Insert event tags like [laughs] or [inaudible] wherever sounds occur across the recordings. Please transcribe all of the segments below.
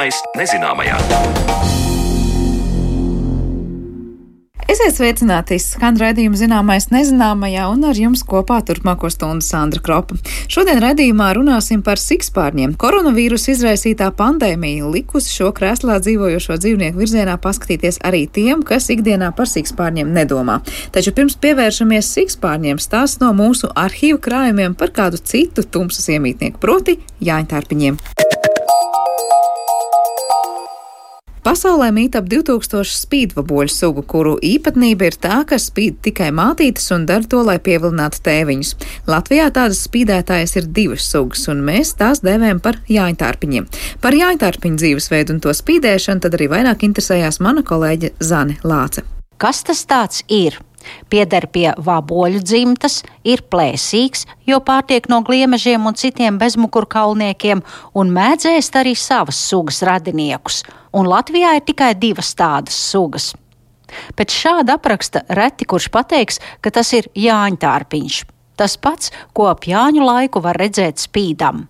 Zināmais nezināmajā. Esiet sveicināti! Skan redzījuma zināmais nezināmajā un ar jums kopā turpmāko stundu Sandra Kropa. Šodien redzījumā runāsim par sikspārņiem. Koronavīrusa izraisītā pandēmija likusi šo krēslā dzīvojošo dzīvnieku virzienā paskatīties arī tiem, kas ikdienā par sikspārņiem nedomā. Taču pirms pievēršamies sikspārņiem stāsts no mūsu arhīvu krājumiem par kādu citu tumsas iemītnieku, proti jāņtārpiņiem. Pasaulē mīt ap 2000 spīdvaboļu sugu, kuru īpatnība ir tā, ka spīd tikai mātītes un dara to, lai pievilinātu tēviņus. Latvijā tādas spīdētājas ir divas sugas, un mēs tās dēvējam par jāņtārpiņiem. Par jāņtārpiņu dzīvesveidu un to spīdēšanu tad arī vairāk interesējās mana kolēģe Zane Lāce. Kas tas tāds ir? Pieder pie vaboļu dzimtas, ir plēsīgs, jo pārtiek no gliemežiem un citiem bezmukurkaulniekiem, un mēdzēst arī savas sugas radiniekus, un Latvijā ir tikai divas tādas sugas. Pēc šāda apraksta reti kurš pateiks, ka tas ir Jāņtārpiņš. Tas pats, ko ap Jāņu laiku var redzēt spīdam.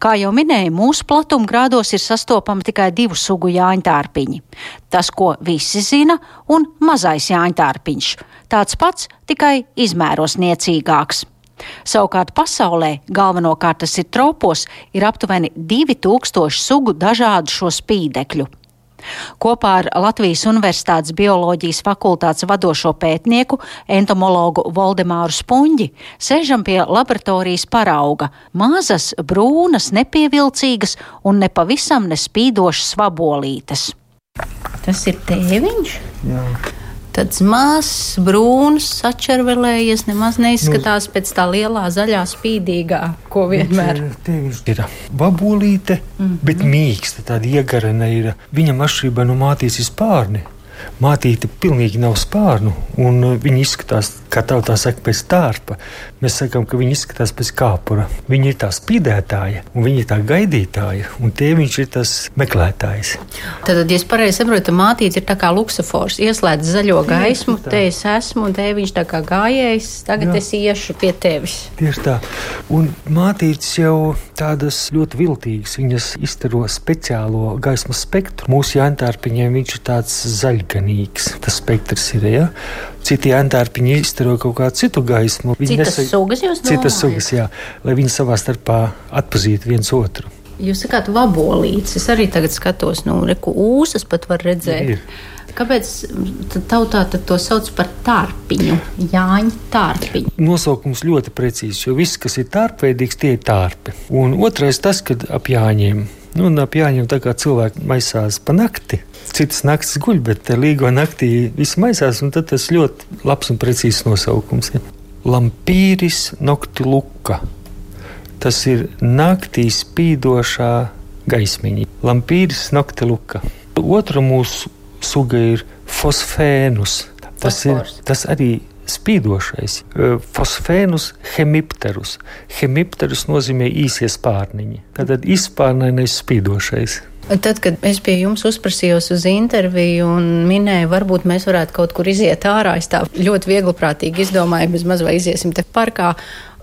Kā jau minēju, mūsu platumgrādos ir sastopama tikai divu sugu jāņtārpiņi. Tas, ko visi zina, un mazais jāņtārpiņš. Tāds pats, tikai izmēros niecīgāks. Savukārt pasaulē, galvenokārt tas ir tropos, ir aptuveni 2000 sugu dažādu šo spīdekļu. Kopā ar Latvijas Universitātes bioloģijas fakultātes vadošo pētnieku, entomologu Voldemāru Spunģi, sēžam pie laboratorijas parauga - mazas, brūnas, nepievilcīgas un nepavisam nespīdošas vabolītes. Tas ir tēviņš? Jā tāds mazs, brūns, sačervelējies, nemaz neizskatās nu, pēc tā lielā zaļā spīdīgā, ko vienmēr. Viņš ir babolīte, mm -hmm. bet mīksta, tāda iegarena ir. Viņam atšķirībā no mātītes spārni. Mātīte pilnīgi nav spārnu, un uh, viņa izskatās, kā tautā saka, pēc tārpa. Mēs sakām, ka viņa izskatās pēc kāpura. Viņa ir tā spīdētāja, un viņa ir tā gaidītāja, un tēviņš ir tas meklētājs. Tad, ja es pareizi saprotu, tad mātīte ir tā kā luksafors, ieslēdz zaļo gaismu, te es esmu, un tēviņš tā kā gājējs, tagad Jā. es iešu pie tevis. Tieši tā. Un mātītes jau tādas ļoti viltīgas, viņas iztaro speciālo gaismas spektru. Mūsu jāntārpiņiem viņš ir tāds zaļganīgs, tas spektrs ir, ja? Citi antārpiņi izstaro kaut kādu citu gaismu. Viņi citas nesaka, sugas jūs domājat? Citas sugas, jā, lai viņi savā starpā atpazītu viens otru. Jūs sakāt, vabolītes. Es arī tagad skatos, nu, reku ūsas pat var redzēt. Ir. Kāpēc tautā to sauc par tārpiņu, Jāņa tārpiņu? Nosaukums ļoti precīzs, jo viss, kas ir tārpveidīgs, tie ir tārpi. Un otrais tas, kad ap Jāņiem, nu, Jāņiem tā kā cilvēki maisās pa nakti, citas naktis guļ, bet līgo naktī viss maisās, un tas ļoti labs un precīzs nosaukums. Ja. Lampīris noktiluka. Tas ir naktī spīdošā gaismiņa. Lampīris noktiluka. Otra mūsu suga ir fosfēnus. Tas, ir, tas arī spīdošais. Fosfēnus hemipterus. Hemipterus nozīmē īsie spārniņi. Tad izspārnainais spīdošais. Tad, kad es pie jums uzprasījos uz interviju un minēju, varbūt mēs varētu kaut kur iziet ārā, es tā ļoti viegli prātīgi izdomāju, bez maz vai iziesim te parkā,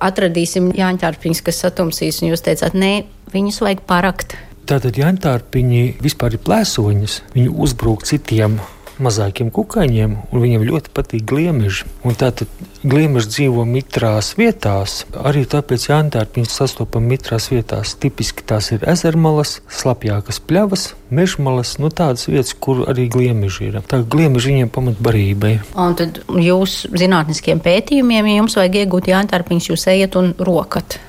atradīsim jāņķārpiņus, kas satumsīs, un jūs teicāt, nē, viņus vajag parakt. Tātad jāņķārpiņi vispār ir plēsoņas, viņi uzbrūk citiem mazākiem kukaiņiem, un viņiem ļoti patīk gliemeži. Tātad gliemeži dzīvo mitrās vietās, arī tāpēc jāntārpiņas sastopam mitrās vietās. Tipiski tās ir ezermalas, slapjākas pļavas, mežmalas, nu tādas vietas, kur arī gliemeži ir. Tā gliemeži viņiem pamat barībai. Un tad jūs zinātniskiem pētījumiem, ja jums vajag iegūt jāntārpiņas, jūs ejat un rokat.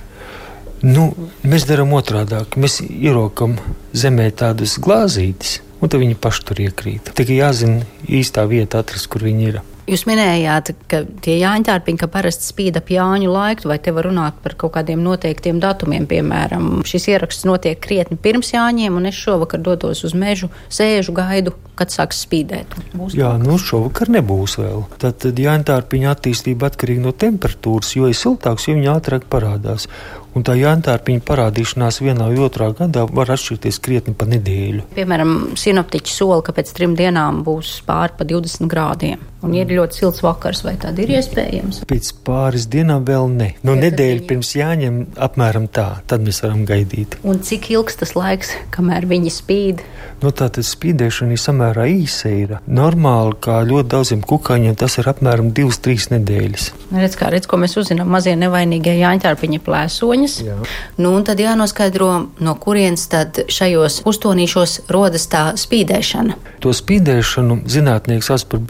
Nu, mēs darām otrādi. Mēs ierokam zemē tādas glāzītes, un tad viņi paši tur iekrīt. Tikai jāzina īstā vieta, atrast, kur viņi ir. Jūs minējāt, ka tie jāņķārpiņi, ka parasti spīd ap jāņu laiku, vai te var runāt par kaut kādiem noteiktiem datumiem, piemēram, šis ieraksts notiek krietni pirms jāņiem, un es šovakar dodos uz mežu, sēžu, gaidu, kad sāks spīdēt. Būs Jā, nu šovakar nebūs vēl. Tad, tad jāņķārpiņa attīstība atkarīga no temperatūras, jo ir siltāks, jo viņi ātrāk parādās. Un tā jāntārpiņa parādīšanās vienā vai otrā gadā var atšķirties krietni pa nedēļu. Piemēram, sinoptiķi sola, ka pēc trim dienām būs pāri pa 20 grādiem. Un ir ļoti silts vakars, vai tāda ir iespējams? Pēc pāris dienām vēl ne. No Ja tad nedēļa viņi- pirms jāņem apmēram tā, tad mēs varam gaidīt. Un cik ilgs tas laiks, kamēr viņi spīd? No tā tad spīdēšana ir samērā īsa. Ir. Normāli, kā ļoti daudziem kukaiņiem, tas ir apmēram 2-3 nedēļas. Redz, kā redz, ko mēs uzzinām, mazie nevainīgie jāņķārpiņa plēsoņas. Jā. Nu, un tad jānoskaidro, no kurienes tad šajos pustonīšos rodas tā spīdēšana. To spīdēšanu zinātnieks sauc par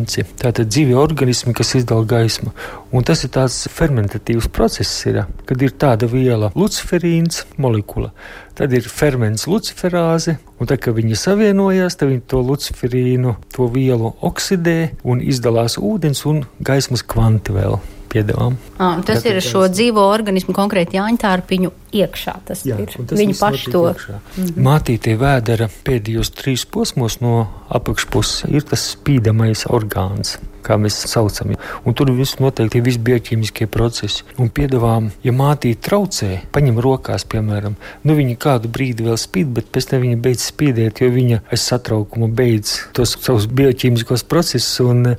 bioluminescenci. Tātad dzīvi organismi, kas izdala gaismu. Un tas ir tāds fermentatīvs process, ir, kad ir tāda viela, luciferīns, molekula. Tad ir ferments luciferāze, un tad, kad viņi savienojas, tad viņi to luciferīnu, to vielu oksidē un izdalās ūdens un gaismas kvanti vēl piedāvām. À, tas Tātad ir šo dzīvo organismu, konkrēti jāņķārpiņu iekšā. Tas Jā, ir paši notiek to. iekšā. Mātītie vēdera pēdējos trīs posmos no apakšpuses ir tas spīdamais orgāns. Kā mēs saucam, un tur viss notiek tie visi bioķīmiskie procesi. Un piedāvām, ja mātīte traucē, paņem rokās, piemēram, nu viņa kādu brīdi vēl spīd, bet pēc tam viņa beidz spīdēt, jo viņa aiz satraukuma beidz tos savus bioķīmiskos procesus un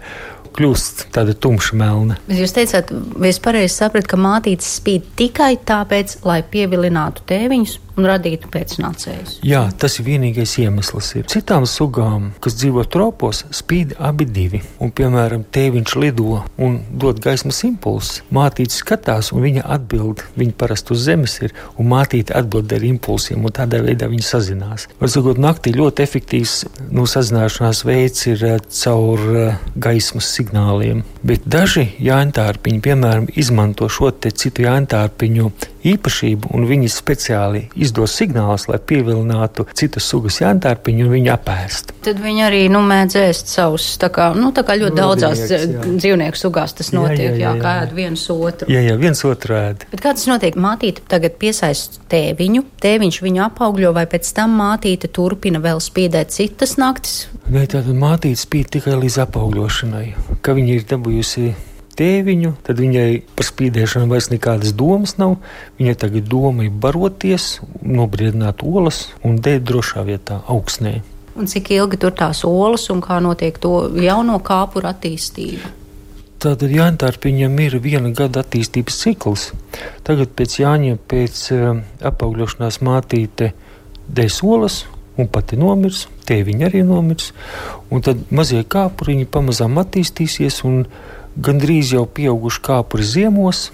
kļūst tāda tumša melna. Bet Jūs teicāt, es pareizi sapratu, ka mātītes spīd tikai tāpēc, lai pievilinātu tēviņus un radītu pēcnācējus? Jā, tas ir vienīgais iemesls. Ir. Citām sugām, kas dzīvo tropos, spīd abi divi. Un, piemēram, tēviņš lido un dod gaismas impulsu. Mātīte skatās, un viņa atbild. Viņa parasti uz zemes ir, un mātīte atbild ar impulsiem, un tādā veidā viņi sazinās. Var sakot, naktī ļoti efektīvs nu, sazināšanās veids ir eh, caur eh, gaismas signāliem. Bet daži jāntārpiņi, piemēram, izmanto šo citu jāntārpiņu īpašību, un viņi speciāli izdos signālus, lai pievilinātu citas sugas jāntārpiņu un viņu apēst. Tad viņi arī nu, mēdz ēst savus, tā kā, nu, tā kā ļoti Nu, daudzās radinieks, jā. eh, dzīvnieku sugās tas Jā, notiek, jā, jā, jā, kā jā. ēd viens otru. Jā, jā, viens otru ēd. Bet kā tas notiek? Mātīte tagad piesaista tēviņu, tēviņš viņu apaugļo, vai pēc tam mātīte turpina vēl spīdēt citas naktis? Nē, tātad mātīte spīd tikai līdz apaugļošanai. Kad viņa ir dabūjusi tēviņu, tad viņai par spīdēšanu vairs nekādas domas nav. Viņai tagad doma ir baroties, nobriedināt olas un dēt drošā vietā, augsnē. Un cik ilgi tur tās olas un kā notiek to jauno kāpuru attīstība? Tātad jāntārpiņam ir viena gada attīstības cikls. Tagad pēc Jāņa, pēc uh, apaugļošanās mātīte dēs olas un pati nomirs, tēviņa arī nomirs. Un tad mazie kāpuriņi pamazām attīstīsies un gandrīz jau pieauguši kāpuri ziemos.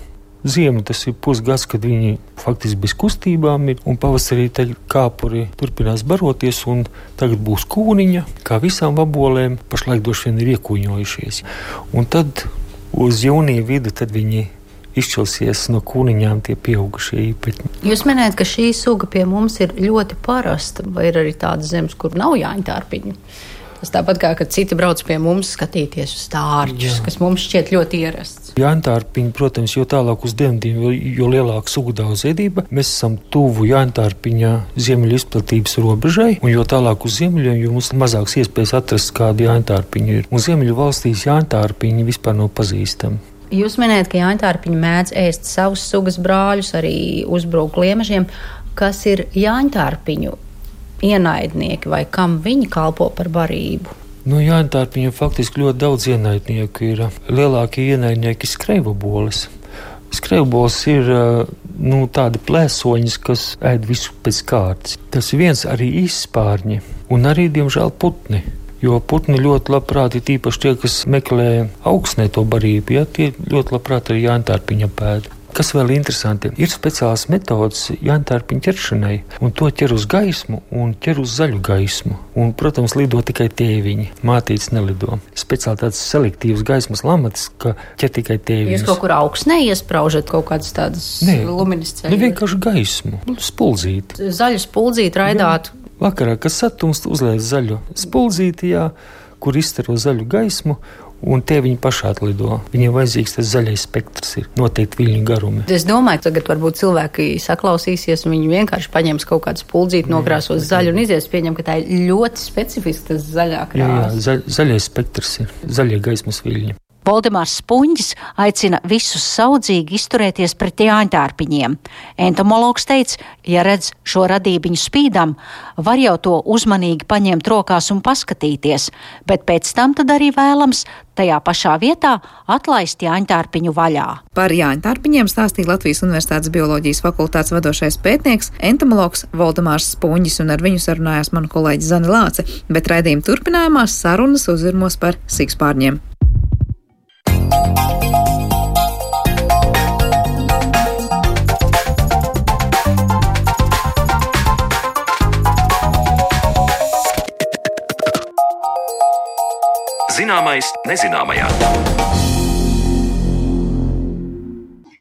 Ziema tas ir pusgads, kad viņi faktiski bez kustībām ir, un pavasarī kāpuri turpinās baroties, un tagad būs kūniņa, kā visām vabolēm, pašlaik droši vien ir iekūņojušies. Un tad uz jūnija vidu viņi izšķelsies no kūniņām tie pieaugušie īpaņi. Jūs minējat, ka šī suga pie mums ir ļoti parasta, vai ir arī tādas zemes, kur nav jāņķārpiņu? Tas tāpat kā, kad citi brauc pie mums skatīties uz stārķus, Jā. kas mums šķiet ļoti ierasts. Jāntārpiņi, protams, jo tālāk uz dienvidiem, jo, jo lielāka sugu daudzveidība, mēs esam tuvu Jāntārpiņa ziemeļu izplatības robežai, un jo tālāk uz ziemeļiem, jo mums mazāks iespējas atrast, kādi Jāntārpiņi ir. Un ziemeļu valstīs Jāntārpiņi vispār nav pazīstami. Jūs minējat, ka jāņķārpiņi mēdz ēst savus sugas brāļus, arī uzbruk liemežiem, kas ir jāņķārpiņu ienaidnieki vai kam viņi kalpo par barību. Nu, Jāntārpiņam faktiski ļoti daudz ienaidnieku ir. Lielākie ienaidnieki ir skreivabolis. Skrejbols ir ā, nu, tādi plēsoņi, kas ēd visu pēc kārtas. Tas ir viens arī izspārņi un arī, diemžēl, putni. Jo putni ļoti labprāt ir tīpaši tie, kas meklē augsnē to barību, ja tie ļoti labprāt arī jāntārpiņa pēda. Kas vēl ir interesanti, ir speciāls metods jāntārpiņa ķeršanai, un to ķer uz gaismu un ķer uz zaļu gaismu. Un, protams, lido tikai tēviņi, mātītes nelido. Speciāli tāds selektīvs gaismas lamatis, ka ķer tikai Jūs tēviņus. kaut kur augsnē iespraužat kaut kādas tādas Nē, luminiscences. Ne vienkārši gaismu, spuldzīt. Zaļu spuldzīti raidāt. Vakarā, kad satumst, uzliek zaļu spuldzīti, jā, kur izstaro zaļu gaismu, un tie viņi pašā atlido. Viņiem vajadzīgs tas zaļais spektrs, ir noteikti viļņu garumi. Es domāju, ka tagad varbūt cilvēki saklausīsies, un viņi vienkārši paņems kaut kādu spuldzīti, nokrāsos zaļu un izies. Pieņem, ka tā ir ļoti specifiska tas zaļā Jā, jā, krāsa. zaļ, zaļais spektrs ir zaļie gaismas viļņi. Voldemārs Spunģis aicina visus saudzīgi izturēties pret jāņtārpiņiem. Entomologs teica, ja redz šo radībiņu spīdam, var jau to uzmanīgi paņemt rokās un paskatīties, bet pēc tam tad arī vēlams tajā pašā vietā atlaist jāņtārpiņu vaļā. Par jāņtārpiņiem stāstīja Latvijas Universitātes bioloģijas fakultātes vadošais pētnieks, entomologs Voldemārs Spunģis, un ar viņu sarunājās manu kolēģi Zani Lāce, bet raidījuma turpinājumā sarunas uzvirmos par sikspārņiem. Zināmais nezināmajā.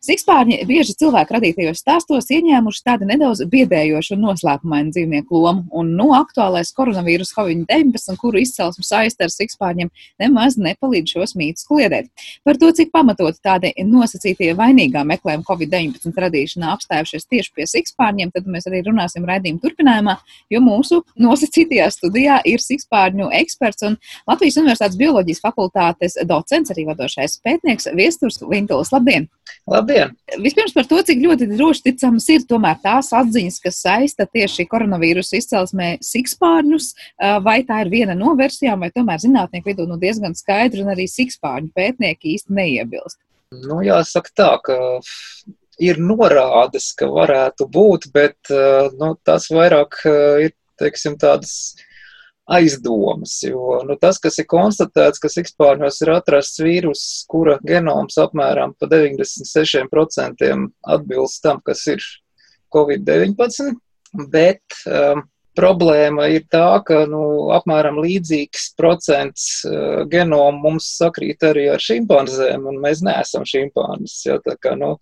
Sikspārņi bieži cilvēku radītajos stāstos ieņēmuši tādu nedaudz biedējošu un noslēpumainu dzīvnieku lomu, un no nu, aktuālais koronavīrus Covid-19, kuru izcelsme saista ar sikspārņiem, nemaz nepalīdz šos mītus kliedēt. Par to, cik pamatot tādi nosacītie vainīgā meklējuma Covid-19 radīšanā apstājušies tieši pie sikspārņiem, tad mēs arī runāsim raidījuma turpinājumā, jo mūsu nosacītajā studijā ir sikspārņu eksperts un Latvijas Universitātes bioloģijas fakultātes docents, arī vadošais pētnieks Viesturs Vintulis. Labdien! Labdien! Vispirms par to, cik ļoti droši ticams ir tomēr tās atziņas, kas saista tieši koronavīrusa izcelsmē sikspārņus, vai tā ir viena no versijām, vai tomēr zinātnieku vidū nu diezgan skaidri un arī sikspārņu pētnieki īsti neiebilst. Nu, jāsaka tā, ka ir norādes, ka varētu būt, bet nu, tas vairāk ir, teiksim, tādas aizdomas. Jo nu, tas, kas ir konstatēts, ka sikspārņos ir atrasts vīrus, kura genoms apmēram pa 96% atbilst tam, kas ir Covid-19, bet um, problēma ir tā, ka nu, apmēram līdzīgs procents uh, genomu mums sakrīt arī ar šimpanzēm, un mēs neesam šimpanzes. Ja, kā, nu,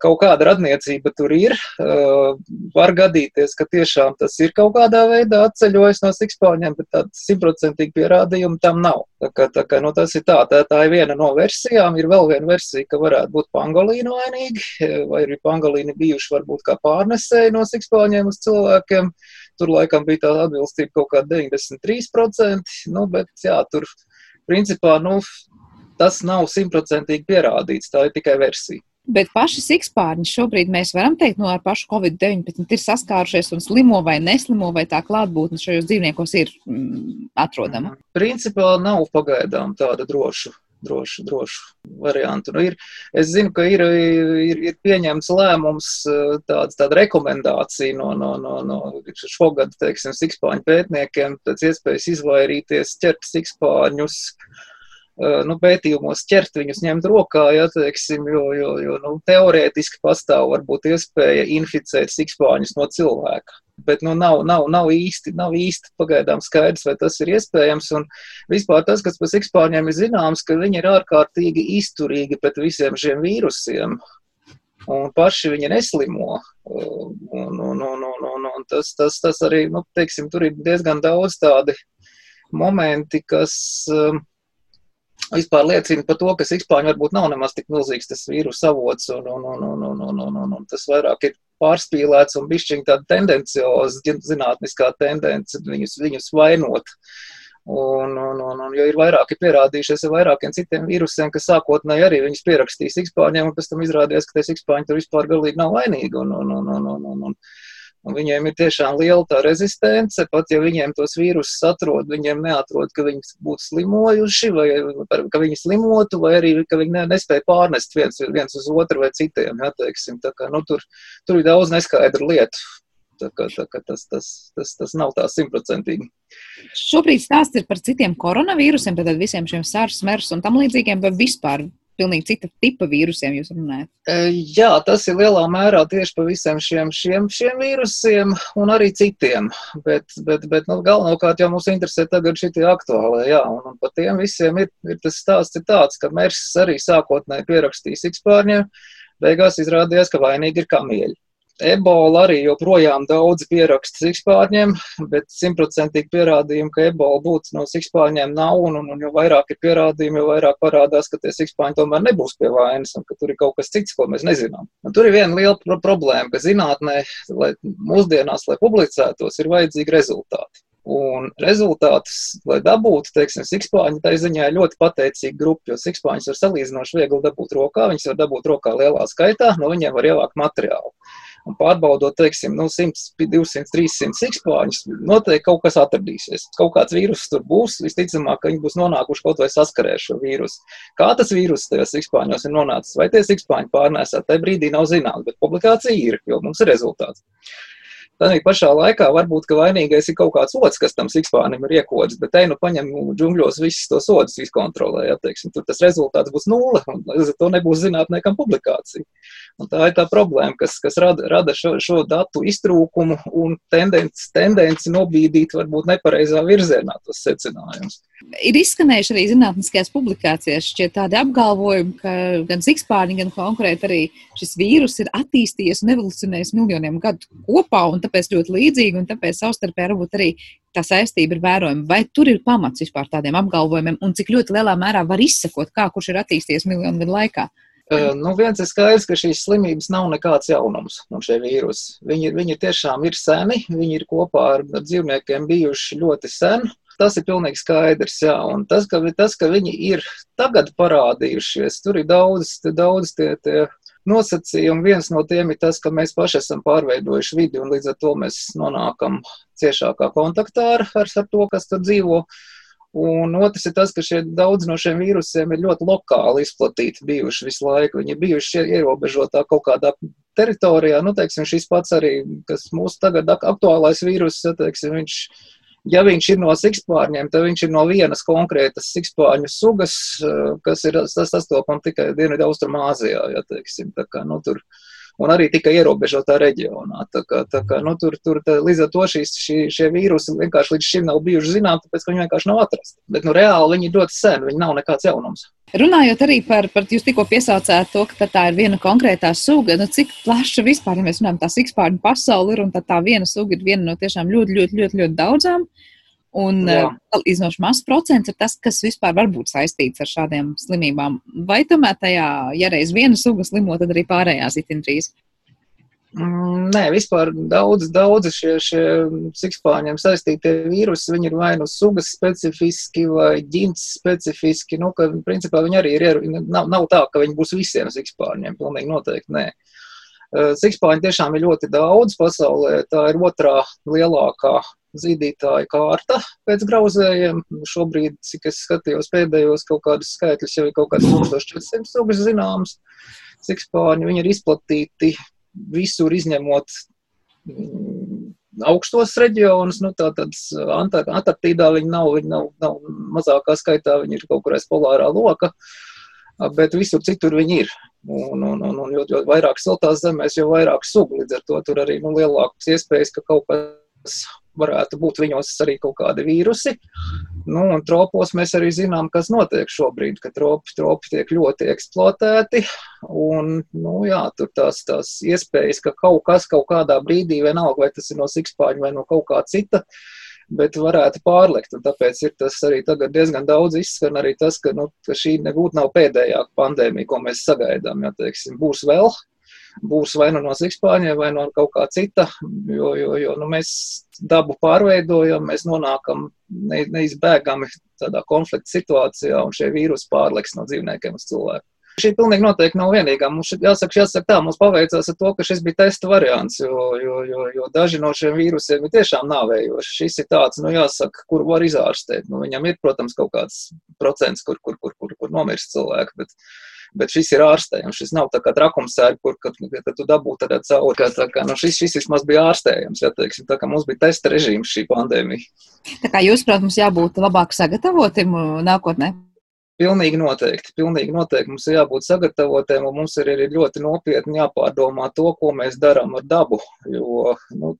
kaut kāda radniecība tur ir. Uh, var gadīties, ka tiešām tas ir kaut kādā veidā atceļojis no sikspāņiem, bet tāda simtprocentīgi pierādījuma tam nav. Tā kā, tā kā, nu, tas ir tā, tā, tā ir viena no versijām. Ir vēl viena versija, ka varētu būt pangolīni vainīgi, vai arī pangolīni bijuši varbūt kā pārnesēji no sikspāņiem uz cilvēkiem. Tur laikam bija tā atbilstība kaut kā 93%, nu, bet jā, tur principā, nu, tas nav simtprocentīgi pierādīts, tā ir tikai versija. Bet paši sikspārņi šobrīd mēs varam teikt, no ar pašu Covid-19 ir saskārušies un slimo vai neslimo, vai tā klātbūtne šajos dzīvniekos ir mm, atrodama? Principā nav pagaidām tāda droša. Drošu, drošu variantu. Nu, ir, es zinu, ka ir, ir, ir pieņemts lēmums, tāds, tāda rekomendācija no, no, no, no šogad, teiksim, sikspāņu pētniekiem, pēc iespējas izvairīties ķert sikspāņus uh, nu, pētījumos ķert viņus ņemt rokā, ja, teiksim, jo, jo, jo nu, teorētiski pastāv varbūt iespēja inficēt sikspāņus no cilvēka. Bet nu, nav, nav, nav, īsti, nav īsti pagaidām skaidrs, vai tas ir iespējams. Un vispār tas, kas par sikspāņiem ir zināms, ka viņi ir ārkārtīgi izturīgi pret visiem šiem vīrusiem. Un paši viņi neslimo. Un, un, un, un, un, un tas, tas, tas arī, nu, teiksim, tur ir diezgan daudz tādi momenti, kas um, vispār liecina par to, ka sikspāņi varbūt nav nemaz tik milzīgs tas vīrusu avots, un, un, un, un, un, un, un, un, un tas vairāk ir pārspīlēts un bišķiņ tāda tendencioza zinātniskā tendence viņus, viņus vainot. Un, un, un, un, jo ir vairāki pierādījušies ar vairākiem citiem vīrusiem, kas sākotnēji arī viņus pierakstīja sikspāņiem, un pēc tam izrādījās, ka tie sikspāņi tur vispār galīgi nav vainīgi. Un, un, un, un, un, un, un, Un viņiem ir tiešām liela tā rezistence, pat ja viņiem tos vīrusus atrod, viņiem neatrod, ka viņi būtu slimojuši, vai ka viņi slimotu, vai arī ka viņi nespēja pārnest viens, viens uz otru vai citiem. Ja, teiksim, kā, nu, tur, tur ir daudz neskaidru lietu. Tā kā, tā kā tas, tas, tas, tas nav tā simtprocentīgi. Šobrīd stāsts ir par citiem koronavīrusiem, tad visiem šiem sārs, mers un tam līdzīgiem, bet vispār pilnīgi cita tipa vīrusiem jūs runājat? E, jā, tas ir lielā mērā tieši par visiem šiem, šiem, šiem vīrusiem un arī citiem. Bet, bet, bet nu, galvenokārt jau mums interesē tagad šitie aktuālie. Jā, un, un par tiem visiem ir, ir tas stāsts ir tāds, ka mērs arī sākotnēji pierakstīs ikspārņiem, beigās izrādījās, ka vainīgi ir kamieļi. Ebola arī joprojām daudz pieraksta sikspārņiem, bet simtprocentīgi pierādījumu, ka ebola būtu no sikspārņiem nav, un, un, un jo vairāk ir pierādījumi, jo vairāk parādās, ka tie sikspārņi tomēr nebūs pie vainas, un ka tur ir kaut kas cits, ko mēs nezinām. Un tur ir viena liela pro problēma, ka zinātnē, lai mūsdienās, lai publicētos, ir vajadzīgi rezultāti. Un rezultātus, lai dabūtu, teiksim, sikspāņu, tā ziņā ir ļoti pateicīga grupa, jo sikspāņus var salīdzinoši viegli dabūt rokā, viņas var dabūt rokā lielā skaitā, no viņiem var ievākt materiālu. Un pārbaudot, teiksim, nu, 100, 200, 300 sikspāņus, noteikti kaut kas atradīsies. Kaut kāds vīrus tur būs, visticamāk, ka viņi būs nonākuši kaut vai saskarē ar šo vīrusu. Kā tas vīrus tajos sikspāņos ir nonācis, vai tie sikspāņi pārnēsā, tajā brīdī nav zināms, bet publikācija ir, jo mums ir rezultāts. Tādā pašā laikā varbūt vainīgais ir kaut kāds otrs, kas tam sikspānim ir iekods, bet te nu paņem džungļos visus tos sodus, izkontrolē. Ja, teiksim, tur tas rezultāts būs nulle, un līdz ar to nebūs zinātniekam publikācija. Un tā ir tā problēma, kas, kas rada, rada šo, šo datu iztrūkumu un tendenci, tendenci nobīdīt varbūt nepareizā virzienā tos secinājumus. Ir izskanējuši arī zinātniskajās publikācijās tādi apgalvojumi, ka gan zikspārņi, gan konkrēti arī šis vīrus ir attīstījies un evolucionējis miljoniem gadu kopā, un tāpēc ļoti līdzīgi, un tāpēc savstarpēji varbūt arī tā saistība ir vērojama. Vai tur ir pamats vispār tādiem apgalvojumiem, un cik ļoti lielā mērā var izsekot, kā kurš ir attīstījies miljonu gadu laikā? Nu, viens ir skaidrs, ka šīs slimības nav nekāds jaunums un šie vīrusi. Viņi, viņi tiešām ir seni, viņi ir kopā ar dzīvniekiem bijuši ļoti sen. Tas ir pilnīgi skaidrs, jā, un tas, ka, tas, ka viņi ir tagad parādījušies, tur ir daudz, daudz tie, tie nosacījumi. Viens no tiem ir tas, ka mēs paši esam pārveidojuši vidi, un līdz ar to mēs nonākam ciešākā kontaktā ar, ar, to, kas tur dzīvo. Un otrs ir tas, ka šie daudz no šiem vīrusiem ir ļoti lokāli izplatīti bijuši visu laiku. Viņi ir bijuši ierobežotā kaut kādā teritorijā. Nu, teiksim, šis pats arī, kas mūsu tagad aktuālais vīrus, teiksim, viņš Ja viņš ir no sikspārņiem, tad viņš ir no vienas konkrētas sikspārņu sugas, eh, kas ir sastopama tikai Dienvidu-Austrumāzijā. Ja, teiksim, tā kā, nu, tur, un arī tikai ierobežotā reģionā. Tā kā, tā kā, nu, tur, tur, tā, līdz ar to šīs, šī, šie vīrusi vienkārši līdz šim nav bijuši zināmi, tāpēc ka viņi vienkārši nav atrasti. Bet nu, reāli viņi ir ļoti sen, viņi nav nekāds jaunums. Runājot arī par, par jūs tikko piesaucāt to, ka tā ir viena konkrētā suga, nu cik plaša vispār, ja mēs runājam, tā sikspārņu pasauli ir, un tā, tā viena suga ir viena no tiešām ļoti, ļoti, ļoti, ļoti daudzām. Un iznoši mazs procents ir tas, kas vispār var būt saistīts ar šādiem slimībām. Vai tomēr tajā, ja reiz viena suga slimo, tad arī pārējās itin drīz? Mm, nē, vispār daudz, daudz šie, šie sikspāņiem saistītie vīrusi, viņi ir vai nu sugas specifiski vai ģints specifiski, nu, ka principā viņi arī ir, nav, nav tā, ka viņi būs visiem sikspāņiem, pilnīgi noteikti nē. Sikspāņi tiešām ir ļoti daudz pasaulē, tā ir otrā lielākā zīdītāja kārta pēc grauzējiem. Šobrīd, cik es skatījos pēdējos kaut kādus skaitļus, jau ir kaut kāds 1400 sugas zināms. Sikspāņi, viņi ir izplatīti visur izņemot mm, augstos reģionus, nu, tātad Antarktīdā viņi nav, viņi nav, nav mazākā skaitā, viņi ir kaut kur aiz polārā loka, bet visur citur viņi ir. Un, un, un, un jo, jo vairāk siltās zemēs, jo vairāk sugu, līdz ar to tur arī nu, lielākas iespējas, ka kaut kas varētu būt viņos arī kaut kādi vīrusi. Nu, un tropos mēs arī zinām, kas notiek šobrīd, ka tropi, tropi tiek ļoti eksploatēti. Un, nu, jā, tur tās, tās iespējas, ka kaut kas kaut kādā brīdī, vienalga, vai tas ir no sikspāņa vai no kaut kā cita, bet varētu pārlikt. Un tāpēc ir tas arī tagad diezgan daudz izskan arī tas, ka, nu, ka šī nebūtu nav pēdējā pandēmija, ko mēs sagaidām. Ja, teiksim, būs vēl, būs vai nu no sikspāņiem, vai no kaut kā cita, jo, jo, jo nu, mēs dabu pārveidojam, mēs nonākam ne, neizbēgami tādā konflikta situācijā, un šie vīrusi pārliks no dzīvniekiem uz cilvēku. Šī pilnīgi noteikti nav vienīgā. Mums jāsaka, jāsaka tā, mums paveicās ar to, ka šis bija testa variants, jo, jo, jo, jo daži no šiem vīrusiem ir tiešām nāvējoši. Šis ir tāds, nu jāsaka, kur var izārstēt. Nu, viņam ir, protams, kaut kāds procents, kur, kur, kur, kur, kur nomirst cilvēki, bet, bet šis ir ārstējams. Šis nav tā kā trakumsēga, kur, kad, kad tu dabū tādā cauri, ka tā kā, nu, šis, šis vismaz bija ārstējams, ja teiksim, tā kā mums bija testa režīms šī pandēmija. Tā kā jūs, protams, jābūt labāk sagatavotiem uh, nākotnē. Pilnīgi noteikti. Pilnīgi noteikti mums ir jābūt sagatavotiem, un mums ir arī ļoti nopietni jāpārdomā to, ko mēs darām ar dabu. Jo nu,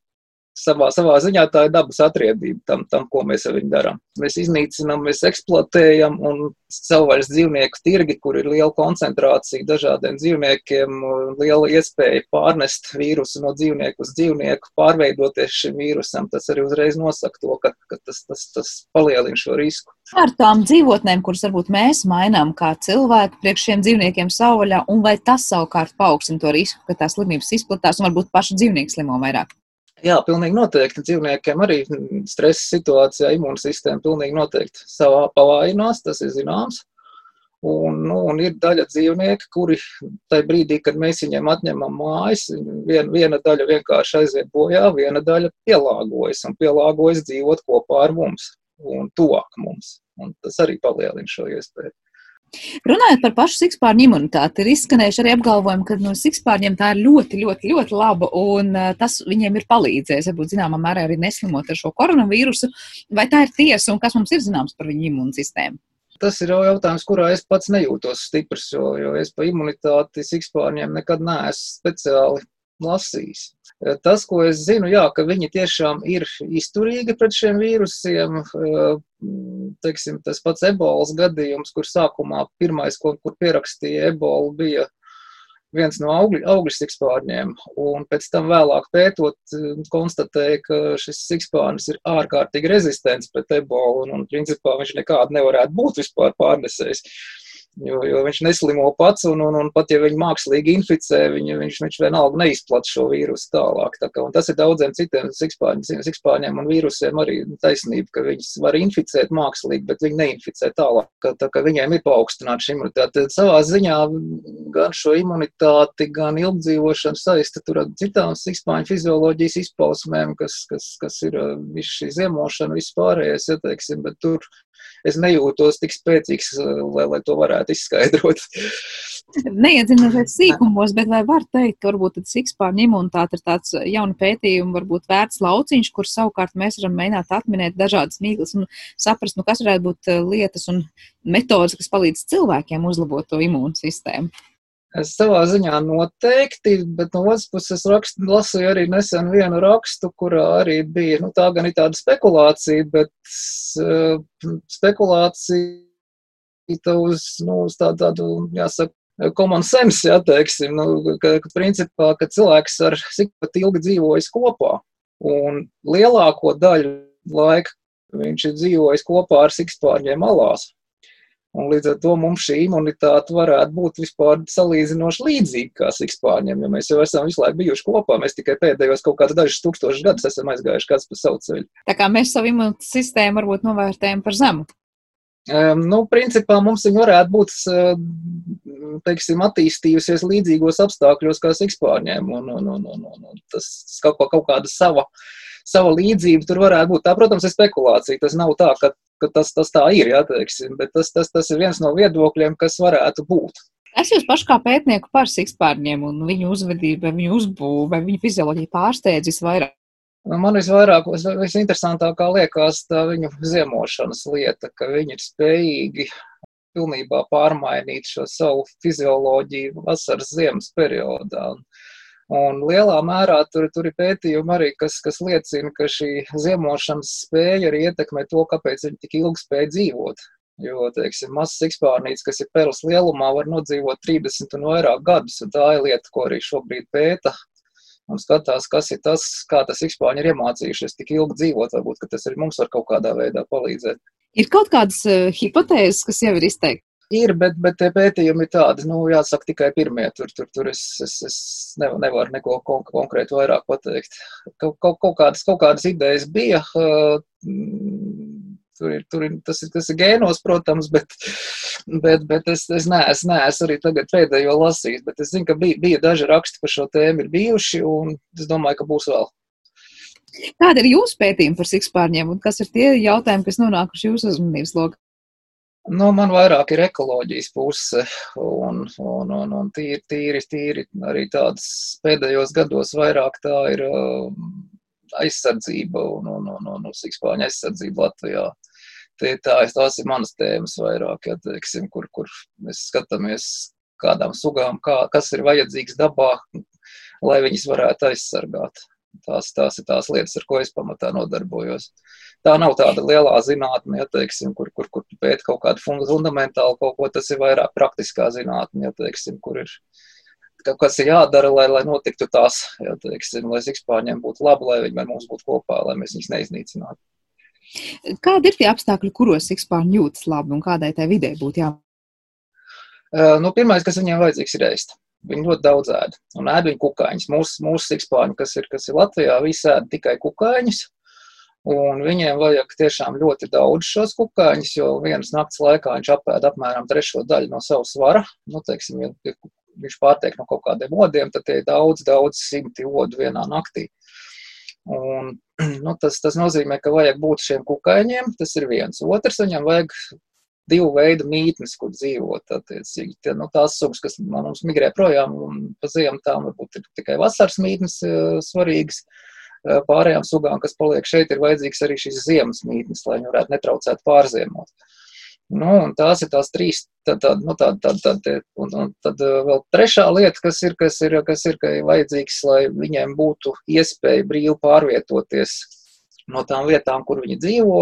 savā, savā ziņā tā ir dabas atriebība tam, tam, ko mēs ar viņu darām. Mēs iznīcinām, mēs eksploatējam, un savvaļas dzīvnieku tirgi, kur ir liela koncentrācija dažādiem dzīvniekiem, liela iespēja pārnest vīrusu no dzīvnieku uz dzīvnieku, pārveidoties šim vīrusam, tas arī uzreiz nosaka to, ka, ka tas, tas, tas palielina šo risku. Ar tām dzīvotnēm, kuras varbūt mēs mainām kā cilvēki priekš šiem dzīvniekiem savvaļā, un vai tas savukārt paaugstina to risku, ka tās slimības izplatās un varbūt paši dzīvnieki slimo vairāk? Jā, pilnīgi noteikti. Dzīvniekiem arī stresa situācijā imūnsistēma pilnīgi noteikti savā pavājinās, tas ir zināms. Un, nu, un ir daļa dzīvnieku, kuri tajā brīdī, kad mēs viņiem atņemam mājas, vien, viena daļa vienkārši aiziet bojā, viena daļa pielāgojas un pielāgojas dzīvot kopā ar mums un tuvāk mums. Un tas arī palielina šo iespēju. Runājot par pašu sikspārņu imunitāti, ir izskanējuši arī apgalvojumi, ka no sikspārņiem tā ir ļoti, ļoti, ļoti laba un tas viņiem ir palīdzējis, varbūt zināmā mērā arī neslimot ar šo koronavīrusu. Vai tā ir tiesa un kas mums ir zināms par viņu imūnsistēmu? Tas ir jautājums, kurā es pats nejūtos stiprs, jo, jo es pa imunitāti sikspārņiem nekad neesmu speciāli lasījis. Tas, ko es zinu, jā, ka viņi tiešām ir izturīgi pret šiem vīrusiem. Teiksim, tas pats ebolas gadījums, kur sākumā pirmais, ko, kur pierakstīja ebolu, bija viens no augļu, sikspārņiem, un pēc tam vēlāk pētot, konstatēja, ka šis sikspārnis ir ārkārtīgi rezistents pret ebolu, un, un principā viņš nekādu nevarētu būt vispār pārnesējis. Jo, jo viņš neslimo pats, un, un, un pat ja viņu mākslīgi inficē, viņu, viņš, viņš vienalga neizplatīja šo vīrusu tālāk. Tā kā, tas ir daudziem citiem sikspārņiem un vīrusiem arī taisnība, ka viņus var inficēt mākslīgi, bet viņi neinficē tālāk. Tā, tā kā viņiem ir paaugstināta šī imunitāte. Savā ziņā gan šo imunitāti, gan ilgdzīvošanu saista tur ar citām sikspārņu fizioloģijas izpausmēm, kas, kas, kas ir viss šī ziemošana, viss pārējais, ja teiksim, bet tur es nejūtos tik spēcīgs, eh, lai, lai to varētu izskaidrot. Neiedzinoties sīkumos, bet vai var teikt, ka varbūt tad sikspārņu imunitāte ir tāds jauna pētījuma, varbūt vērts lauciņš, kur savukārt mēs varam mēģināt atminēt dažādas mīklas un saprast, nu, kas varētu būt eh, lietas un metodas, kas palīdz cilvēkiem uzlabot to imūnsistēmu? Es savā ziņā noteikti, bet no otras puses rakstu, lasīju arī nesen vienu rakstu, kurā arī bija, nu tā gan ir tāda spekulācija, bet uh, spekulācija uz, nu, uz tādu, tādu, jāsaka, common sense, jā, teiksim, nu, ka, ka principā, ka cilvēks ar cik ilgi dzīvojas kopā un lielāko daļu laika viņš ir dzīvojis kopā ar sikspārņiem alās. Un līdz ar to mums šī imunitāte varētu būt vispār salīdzinoši līdzīga kā sikspārņiem, jo mēs jau esam visu laiku bijuši kopā. Mēs tikai pēdējos kaut kādus dažus tūkstošus gadus esam aizgājuši kāds pa savu ceļu. Tā kā mēs savu imunitātes sistēmu varbūt novērtējam par zemu. Um, nu, principā mums viņa varētu būt, teiksim, attīstījusies līdzīgos apstākļos kā sikspārņiem, un, un, un, un, un tas kaut, kaut kāda sava, sava līdzība tur varētu būt. Tā, protams, ir spekulācija. Tas nav tā, ka ka tas, tas tā ir, jā, teiksim, bet tas, tas, tas ir viens no viedokļiem, kas varētu būt. Es jūs pašu kā pētnieku par sikspārņiem un viņu uzvedību, viņu uzbūvu, vai viņu fizioloģiju pārsteidzis vairāk? Nu, man visvairāk, visinteresantākā liekas tā viņu ziemošanas lieta, ka viņi ir spējīgi pilnībā pārmainīt šo savu fizioloģiju vasaras ziemas periodā. Un Un lielā mērā tur, tur ir pētījumi arī, kas, kas liecina, ka šī ziemošanas spēja arī ietekmē to, kāpēc viņi tik ilgi spēja dzīvot. Jo, teiksim, mazs sikspārnīts, kas ir perus lielumā, var nodzīvot 30 un vairāk gadus, un tā ir lieta, ko arī šobrīd pēta. Un skatās, kas ir tas, kā tas sikspārņi ir iemācījušies tik ilgi dzīvot, varbūt, ka tas arī mums var kaut kādā veidā palīdzēt. Ir kaut kādas uh, hipotēzes, kas jau ir izteikti Ir, bet, bet tie pētījumi ir tādi, nu, jāsaka, tikai pirmie. Tur, tur, tur es, es, es nevaru neko kon konkrēti vairāk pateikt. Kaut, kaut, kaut, kādas, kaut kādas idejas bija. Tur ir, tur ir, tas, ir, tas ir gēnos, protams, bet, bet, bet es, es neesmu nees arī tagad pēdējo lasījis. Bet es zinu, ka bija, bija daži raksti par šo tēmu ir bijuši, un es domāju, ka būs vēl. Kāda ir jūsu pētījuma par sikspārņiem, un kas ir tie jautājumi, kas nonākuši jūsu uzmanības lokā? Nu, man vairāk ir ekoloģijas puse un, un, un, un tīri, tīri, tīri arī tādas pēdējos gados vairāk tā ir um, aizsardzība un, un, un, un, un sikspāņa aizsardzība Latvijā. Tie, tā, tās ir manas tēmas vairāk, ja, teiksim, kur, kur mēs skatāmies kādām sugām, kā, kas ir vajadzīgs dabā, lai viņas varētu aizsargāt. Tās, tās ir tās lietas, ar ko es pamatā nodarbojos. Tā nav tāda lielā zinātne, ja, teiksim, kur, kur, kur pēta kaut kādu fundamentālu kaut ko, tas ir vairāk praktiskā zinātne, ja, teiksim, kur ir kas ir jādara, lai, lai notiktu tās, ja, teiksim, lai sikspārņiem būtu labi, lai viņi ar mums būtu kopā, lai mēs viņus neiznīcinātu. Kādi ir tie apstākļi, kuros sikspārņi jūtas labi un kādai tai vidē būtu? Uh, nu, pirmais, kas viņiem vajadzīgs, ir ēst. Viņi ļoti daudz ēd. Un ēd viņi kukaiņus. Mūsu, mūsu sikspāņi, kas ir, kas ir Latvijā, visi ēd tikai kukaiņus. Un viņiem vajag tiešām ļoti daudz šos kukaiņus, jo vienas nakts laikā viņš apēd apmēram trešo daļu no savas svara. Nu, teiksim, ja viņš pārtiek no kaut kādiem odiem, tad tie ir daudz, daudz simti odu vienā naktī. Un, [clears throat] nu, tas, tas nozīmē, ka vajag būt šiem kukaiņiem. Tas ir viens. Otrs, viņam vajag divu veidu mītnes, kur dzīvot. Attiecīgi, tie, nu, tās sugas, kas no mums migrē projām un pa ziemu, tām varbūt ir tikai vasaras mītnes uh, svarīgas. Uh, pārējām sugām, kas paliek šeit, ir vajadzīgs arī šīs ziemas mītnes, lai viņi varētu netraucēt pārziemot. Nu, tās ir tās trīs. Tad, tad, nu, tad, tad, tad, un, un tad vēl trešā lieta, kas ir, kas ir, kas ir ka ir vajadzīgs, lai viņiem būtu iespēja brīvi pārvietoties no tām vietām, kur viņi dzīvo,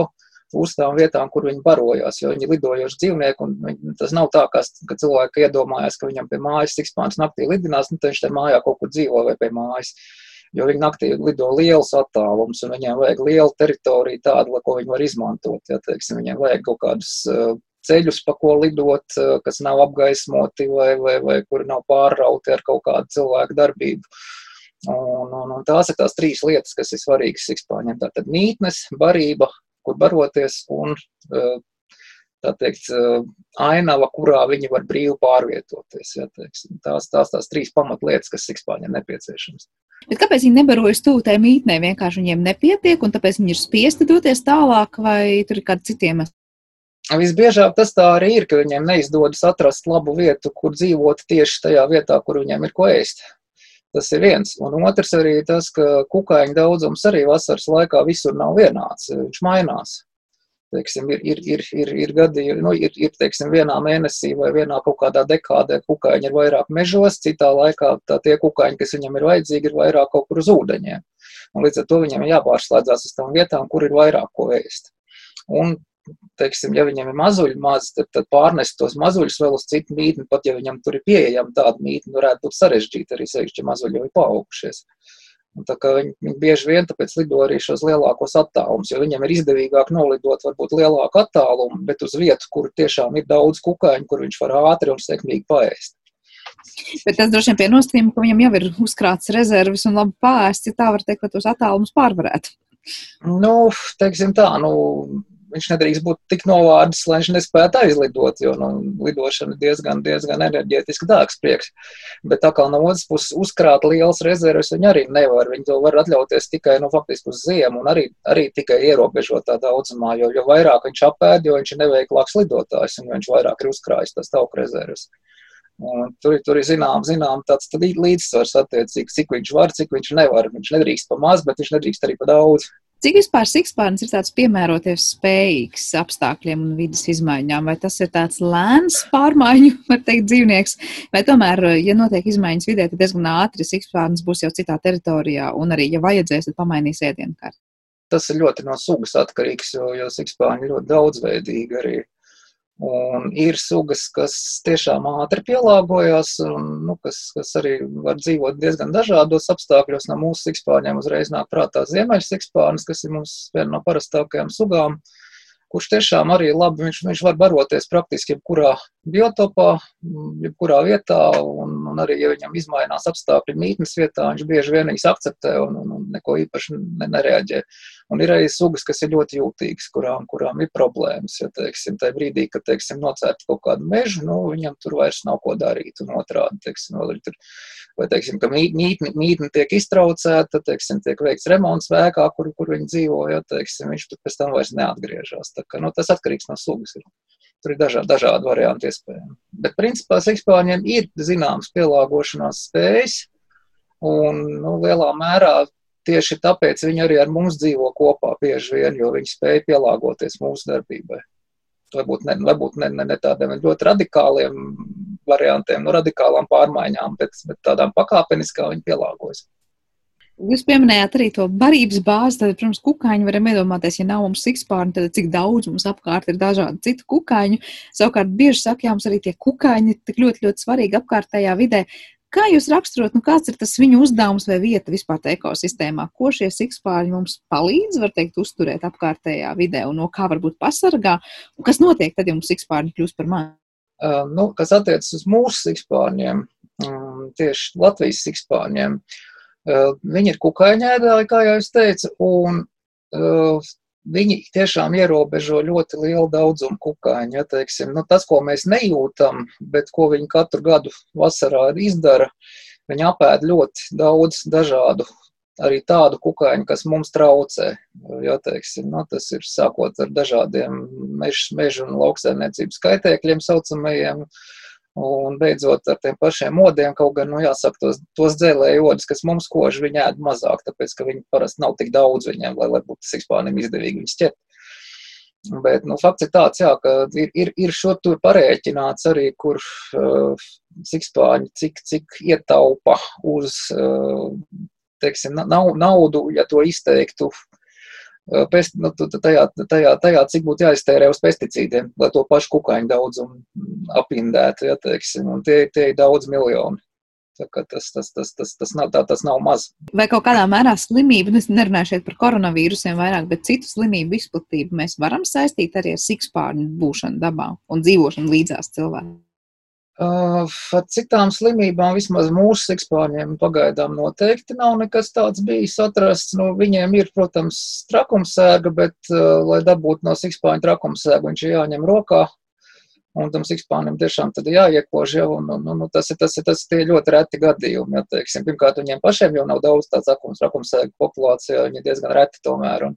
uz tām vietām, kur viņi barojās, jo viņi ir lidojoši dzīvnieki, un viņi, tas nav tā, ka, ka cilvēki iedomājās, ka viņam pie mājas sikspāns naktī lidinās, nu, tad viņš te mājā kaut kur dzīvo vai pie mājas. Jo viņi naktī lido liels attālums, un viņiem vajag lielu teritoriju tādu, ko viņi var izmantot. Ja, teiksim, viņiem vajag kaut kādus uh, ceļus, pa ko lidot, uh, kas nav apgaismoti vai, vai, vai kuri nav pārrauti ar kaut kādu cilvēku darbību. Un, un, un tās ir tās trīs lietas, kas ir svarīgas sikspāņiem. Tātad mītnes, barība kur baroties, un eh, tā teikt, ainava, kurā viņi var brīvi pārvietoties. Ja, teiksim, tās, tās, tās trīs pamatlietas, kas sikspāņiem nepieciešamas. Bet kāpēc viņi nebarojas tuvu tai mītnē? Vienkārši viņiem nepietiek, un tāpēc viņi ir spiesti doties tālāk, vai tur ir kādi citiem? Visbiežāk tas tā arī ir, ka viņiem neizdodas atrast labu vietu, kur dzīvot tieši tajā vietā, kur viņiem ir ko ēst. Tas ir viens. Un otrs arī tas, ka kukaiņu daudzums arī vasaras laikā visur nav vienāds. Viņš mainās. Teiksim, ir, ir, ir, ir, ir gadījumi, nu, ir, ir teiksim, vienā mēnesī vai vienā kaut kādā dekādē kukaiņi ir vairāk mežos, citā laikā tā tie kukaiņi, kas viņam ir vajadzīgi, ir vairāk kaut kur uz ūdeņiem. Un līdz ar to viņam jāpārslēdzās uz tām vietām, kur ir vairāk ko ēst. Un teiksim, ja viņam ir mazuļi maz, tad, tad pārnest tos mazuļus vēl uz citu mītni, pat ja viņam tur ir pieejama tāda mītne, varētu būt sarežģīta arī sevišķi, mazuļi jau ir paaugušies. Viņi, viņi bieži vien tāpēc lido arī šos lielākos attālumus, jo viņam ir izdevīgāk nolidot varbūt lielāku attālumu, bet uz vietu, kur tiešām ir daudz kukaiņu, kur viņš var ātri un sekmīgi paēst. Bet tas droši vien pie nostājuma, ka viņam jau ir uzkrāts rezerves un labi pāēsts, ja tā var teikt, lai tos attālumus pārvarētu. Nu, teiksim tā, nu, viņš nedrīkst būt tik novārds, lai viņš nespētu aizlidot, jo nu, lidošana ir diezgan, diezgan enerģētiski dārgs prieks. Bet tā kā no otras puses uzkrāt liels rezerves, viņi arī nevar. Viņi to var atļauties tikai, nu, faktiski uz ziemu un arī, arī tikai ierobežotā daudzumā, jo, jo vairāk viņš apēd, jo viņš ir neveiklāks lidotājs un viņš vairāk ir uzkrājis tās tauku rezerves. Un tur, tur ir zinām, zinām tāds līdzsvars attiecīgi, cik viņš var, cik viņš nevar. Viņš nedrīkst pa maz, bet viņš nedrīkst arī pa daudz. Cik vispār sikspārns ir tāds piemēroties spējīgs apstākļiem un vidas izmaiņām? Vai tas ir tāds lēns pārmaiņu, [laughs] var teikt, dzīvnieks, vai tomēr, ja notiek izmaiņas vidē, tad diezgan ātri sikspārns būs jau citā teritorijā un arī, ja vajadzēs, tad pamainīs ēdienu kārtu? Tas ir ļoti no sugas atkarīgs, jo, jo sikspārni ir ļoti daudzveidīgi arī. Un ir sugas, kas tiešām ātri pielāgojas, un nu, kas, kas arī var dzīvot diezgan dažādos apstākļos. No mūsu sikspārņiem uzreiz nāk prātā ziemeļsikspārnis, kas ir mums viena no parastākajām sugām, kurš tiešām arī labi, viņš, viņš var baroties praktiski jebkurā biotopā, jebkurā vietā, un, un arī, ja viņam izmainās apstākļi mītnes vietā, viņš bieži vien viņus akceptē un, un, un neko īpaši nereaģē. Un ir arī sugas, kas ir ļoti jūtīgas, kurām, kurām ir problēmas. Ja, teiksim, tajā brīdī, kad teiksim, nocērt kaut kādu mežu, nu, viņam tur vairs nav ko darīt. Un otrādi, teiksim, tur, vai teiksim, ka mītne, mītne tiek iztraucēta, teiksim, tiek veikts remonts vēkā, kur, kur viņi dzīvo, ja, teiksim, viņš tur pēc tam vairs neatgriežas. Ka, nu, tas atkarīgs no sugas. Ir. Tur ir dažādi, dažādi varianti iespējami. Bet, principā, sekspāņiem ir zināmas pielāgošanās spējas, un nu, lielā mērā tieši tāpēc viņi arī ar mums dzīvo kopā bieži vien, jo viņi spēj pielāgoties mūsu darbībai. Varbūt ne, varbūt ne, ne, ne tādiem ļoti radikāliem variantiem, no radikālām pārmaiņām, bet, bet tādām pakāpeniskām viņi pielāgojas. Jūs pieminējāt arī to barības bāzi. Tad, protams, kukaiņi varam iedomāties, ja nav mums sikspārni, tad cik daudz mums apkārt ir dažādu citu kukaiņu. Savukārt, bieži saka, jums arī tie kukaiņi ir tik ļoti, ļoti svarīgi apkārtējā vidē. Kā jūs raksturot, nu, kāds ir tas viņu uzdevums vai vieta vispār ekosistēmā? Ko šie sikspāļi mums palīdz, var teikt, uzturēt apkārtējā vidē un no kā varbūt pasargā? Un kas notiek tad, ja mums sikspāļi kļūst par mani? Uh, nu, kas attiecas uz mūsu sikspārņiem, um, tieši Latvijas sikspārņiem. Viņi ir kukaiņēdāji, kā jau es teicu, un viņi tiešām ierobežo ļoti lielu daudzumu kukaiņu. Ja, teiksim, nu, tas, ko mēs nejūtam, bet ko viņi katru gadu vasarā izdara, viņi apēd ļoti daudz dažādu. Arī tādu kukaiņu, kas mums traucē. Ja, teiksim, nu, tas ir sākot ar dažādiem mežu, mežu un lauksaimniecības kaitēkļiem, saucamajiem, uh, Un beidzot ar tiem pašiem modiem, kaut gan, nu, jāsaka, tos, tos dzēlēju odus, kas mums kož, viņi ēd mazāk, tāpēc, ka viņi parasti nav tik daudz viņiem, lai, lai būtu sikspānim izdevīgi viņus ķert. Bet, nu, fakts ir tāds, jā, ka ir, ir, ir šo tur parēķināts arī, kur uh, sikspāņi, cik, cik ietaupa uz, uh, teiksim, naudu, ja to izteiktu pest, nu, tajā, tajā, tajā, cik būtu jāiztērē uz pesticīdiem, lai to pašu kukaiņu daudzumu apindētu, ja teiksim, tie, tie ir daudz miljoni. Tas, tas, tas, tas, tas, nav, tā, tas nav maz. Vai kaut kādā mērā slimību, nu, es nerunāju šeit par koronavīrusiem vairāk, bet citu slimību izplatību mēs varam saistīt arī ar sikspārņu būšanu dabā un dzīvošanu līdzās cilvēkiem? Uh, ar citām slimībām, vismaz mūsu sikspārņiem, pagaidām noteikti nav nekas tāds bijis atrasts. Nu, viņiem ir, protams, trakumsēga, bet, uh, lai dabūtu no sikspārņa trakumsēgu, viņš ir jāņem rokā. Un tam sikspānim tiešām tad jāiekož jau, un, un, un tas ir, tas ir, tas ir ļoti reti gadījumi, ja teiksim. Pirmkārt, viņiem pašiem jau nav daudz tāds akums trakumsēgu populācijā, viņi diezgan reti tomēr. Un,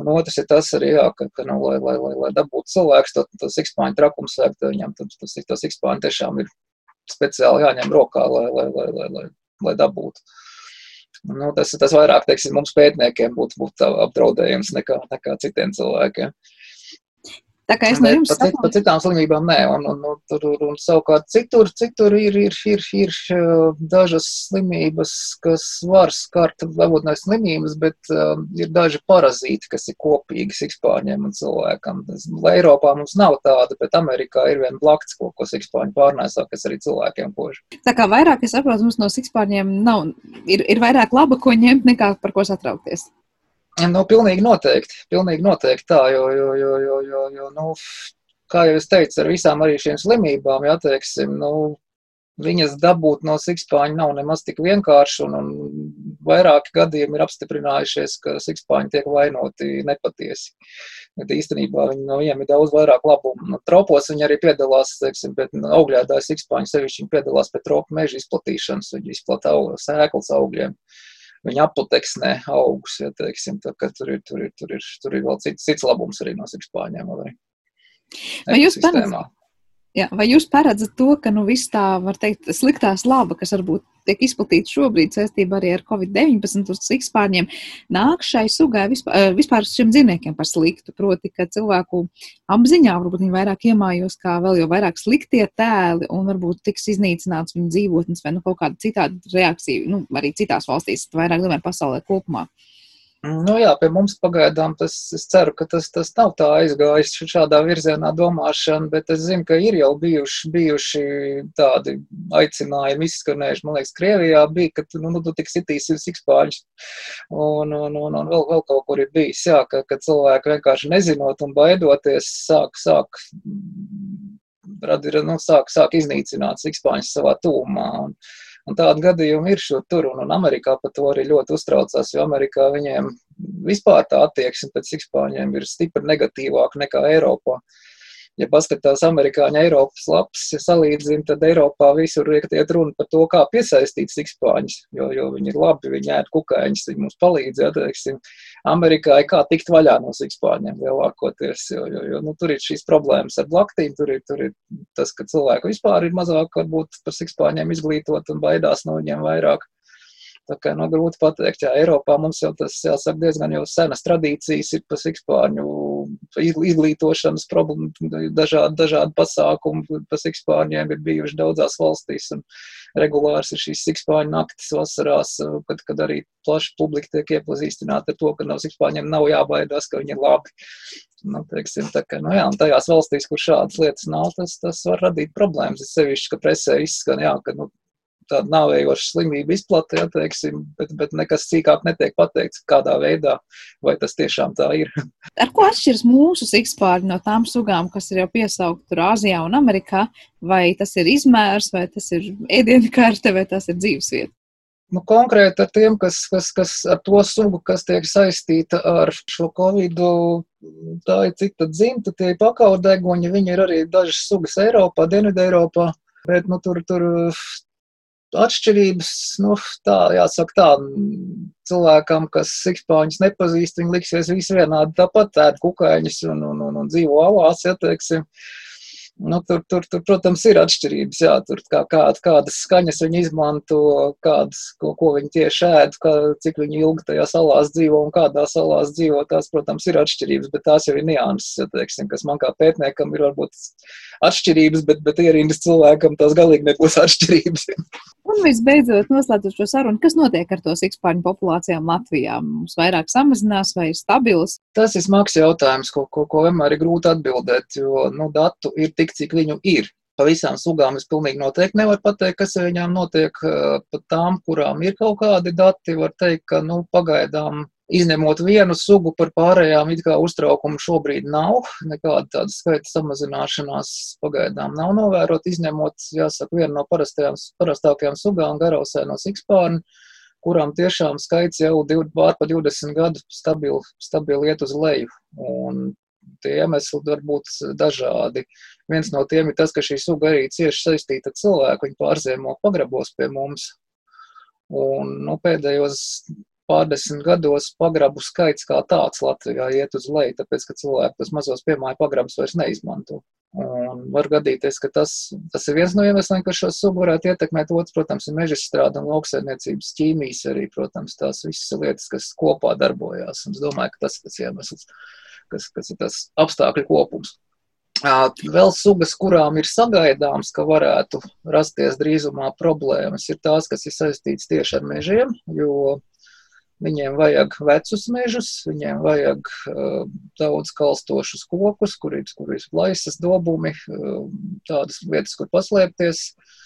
Un otrs ir tas arī, jā, ka, ka nu, lai, lai, lai, lai dabūtu cilvēks to, to sikspāņu trakumu sēkt, viņam tas, tas, tas sikspāņu tiešām ir speciāli jāņem rokā, lai, lai, lai, lai, lai, lai dabūtu. Nu, tas, tas vairāk, teiksim, mums pētniekiem būtu, būtu apdraudējums nekā, nekā citiem cilvēkiem. Tā kā es no jums saprotu. Par citām slimībām nē, un, un, un, tur, un savukārt citur, citur ir, ir, ir, ir dažas slimības, kas var skart, ne slimības, bet um, ir daži parazīti, kas ir kopīgi sikspārņiem un cilvēkam. Eiropā mums nav tāda, bet Amerikā ir vien blakts, ko, ko sikspārņi pārnēsā, kas arī cilvēkiem kož. Tā kā vairāk, es saprotu, mums no sikspārņiem nav, ir, ir vairāk laba, ko ņemt, nekā par ko satraukties. Nu, pilnīgi noteikti. Pilnīgi noteikti tā, jo, jo, jo, jo, jo, jo nu, kā jau es teicu, ar visām arī šīm slimībām, jā, teiksim, nu, viņas dabūt no sikspāņa nav nemaz tik vienkārši, un, un vairāki gadījumi ir apstiprinājušies, ka sikspāņi tiek vainoti nepatiesi. Bet īstenībā viņi, no viņiem ir daudz vairāk labumu. Nu, tropos viņi arī piedalās, teiksim, bet nu, augļēdāji sikspāņi sevišķi viņi piedalās pēc tropu meža izplatīšanas, viņi izplata sēklas augļiem. Uh, viņa apoteksnē augus. Ja, teiksim, tā, tur, ir, tur, ir, tur, ir, tur ir vēl cits, cits labums arī no sikspāņiem. Vai jūs paredzat, jā, vai jūs paredzat to, ka nu, viss tā, var teikt, sliktā slava, kas varbūt tiek izplatīta šobrīd saistībā arī ar Covid-19 uz sikspārņiem, nāk šai sugai vispār, eh, vispār šiem dzīvniekiem par sliktu. Proti, ka cilvēku apziņā varbūt viņi vairāk iemājos kā vēl jau vairāk sliktie tēli un varbūt tiks iznīcināts viņu dzīvotnes vai nu kaut kāda citāda reakcija, nu, arī citās valstīs, vairāk tomēr pasaulē kopumā. Nu jā, pie mums pagaidām tas, es ceru, ka tas, tas nav tā aizgājis šādā virzienā domāšana, bet es zinu, ka ir jau bijuši, bijuši tādi aicinājumi izskanējuši, man liekas, Krievijā bija, ka nu, nu, tu tik sitīsi sikspāņus un, un, un, un vēl, vēl kaut kur ir bijis, jā, ka, ka cilvēki vienkārši nezinot un baidoties sāk, sāk, radi, nu, sāk, sāk iznīcināt sikspāņus savā tūmā. Un, Un tādi gadījumi ir šur tur, un, un Amerikā par to arī ļoti uztraucās, jo Amerikā viņiem vispār tā attieksme pēc sikspāņiem ir stipri negatīvāka nekā Eiropā. Uh, ja paskatās amerikāņu Eiropas lapas, ja salīdzina, tad Eiropā visur iet runa par to, kā piesaistīt sikspāņus, jo, jo viņi ir labi, viņi ēd kukaiņus, viņi mums palīdz, ja, teiksim, Amerikā ir kā tikt vaļā no sikspāņiem lielākoties, jo, jo, jo nu, tur ir šīs problēmas ar blaktīm, tur ir, tur ir tas, ka cilvēku vispār ir mazāk varbūt par sikspāņiem izglītot un baidās no viņiem vairāk. Tā kā nu, grūti pateikt, jā, Eiropā mums jau tas, jāsaka, diezgan jau senas tradīcijas ir pa sikspārņu izglītošanas problēmu, dažādi, dažādi pasākumi pa sikspārņiem ir bijuši daudzās valstīs. Un regulārs ir šīs sikspāņu naktis vasarās, kad, kad arī plaša publika tiek iepazīstināta ar to, ka no sikspāņiem nav jābaidās, ka viņi ir labi. Nu, teiksim, tā, ka, nu, jā, tajās valstīs, kur šādas lietas nav, tas, tas var radīt problēmas. Es sevišķi, ka presē izskan, jā, ka nu, tāda nāvējoša slimība izplata, ja teiksim, bet, bet nekas cīkāk netiek pateikts, kādā veidā, vai tas tiešām tā ir. Ar ko atšķiras mūsu sikspārņi no tām sugām, kas ir jau piesaukt tur Āzijā un Amerikā? Vai tas ir izmērs, vai tas ir ēdienu karte, vai tas ir dzīvesvieta? Nu, konkrēti ar tiem, kas, kas, kas ar to sugu, kas tiek saistīta ar šo covid, tā ir cita dzimta, tie pakaudeguņi, viņi ir arī dažas sugas Eiropā, Dienvidē Eiropā, bet, nu, tur, tur atšķirības, nu, tā, jāsaka tā, cilvēkam, kas sikspāņus nepazīst, viņi liksies visi vienādi tāpat, ēd kukaiņus un, un, un, un dzīvo alās, ja, teiksim. Nu, tur, tur, tur, protams, ir atšķirības. Jā, tur kā, kā, kādas skaņas viņi izmanto, kādas, ko, ko viņi tieši ēd, kā, cik ilgi tajā salās dzīvo un kādā salās dzīvo. Tās, protams, ir atšķirības, bet tās jau ir nianses, ja, teiksim, kas man kā pētniekam ir varbūt atšķirības, bet, bet ierindas cilvēkam tās galīgi nebūs atšķirības. [laughs] Un visbeidzot, noslēdzot šo sarunu, kas notiek ar to sikspārņu populācijām Latvijā? Mums vairāk samazinās vai ir stabils? Tas ir smags jautājums, ko, ko, ko vienmēr ir grūti atbildēt, jo nu, datu ir tik, cik viņu ir. Pa visām sugām es pilnīgi noteikti nevaru pateikt, kas ar viņām notiek. Pat tām, kurām ir kaut kādi dati, var teikt, ka nu, pagaidām izņemot vienu sugu par pārējām, it kā uztraukumu šobrīd nav. Nekāda tāda skaita samazināšanās pagaidām nav novērot, izņemot, jāsaka, vienu no parastākajām sugām, garausē no sikspārņa kurām tiešām skaits jau pār pa 20 gadu stabili, stabili iet uz leju. Un tie iemesli var būt dažādi. Viens no tiem ir tas, ka šī suga arī cieši saistīta ar cilvēku. Viņi pārziemo pagrabos pie mums. Un nu, pēdējos pārdesmit gados pagrabu skaits kā tāds Latvijā iet uz leju, tāpēc, ka cilvēki tos mazos piemāju pagrabus vairs neizmanto. Un var gadīties, ka tas, tas ir viens no iemesliem, ka šo sugu varētu ietekmēt. Otrs, protams, ir meža strāda un lauksaimniecības ķīmijas arī, protams, tās visas lietas, kas kopā darbojās. Un es domāju, ka tas ir tas iemesls, kas, kas ir tas apstākļu kopums. Vēl sugas, kurām ir sagaidāms, ka varētu rasties drīzumā problēmas, ir tās, kas ir saistītas tieši ar mežiem, jo Viņiem vajag vecus mežus, viņiem vajag uh, daudz kalstošus kokus, kur ir, kur ir plaisas, dobumi, uh, tādas vietas, kur paslēpties. Un,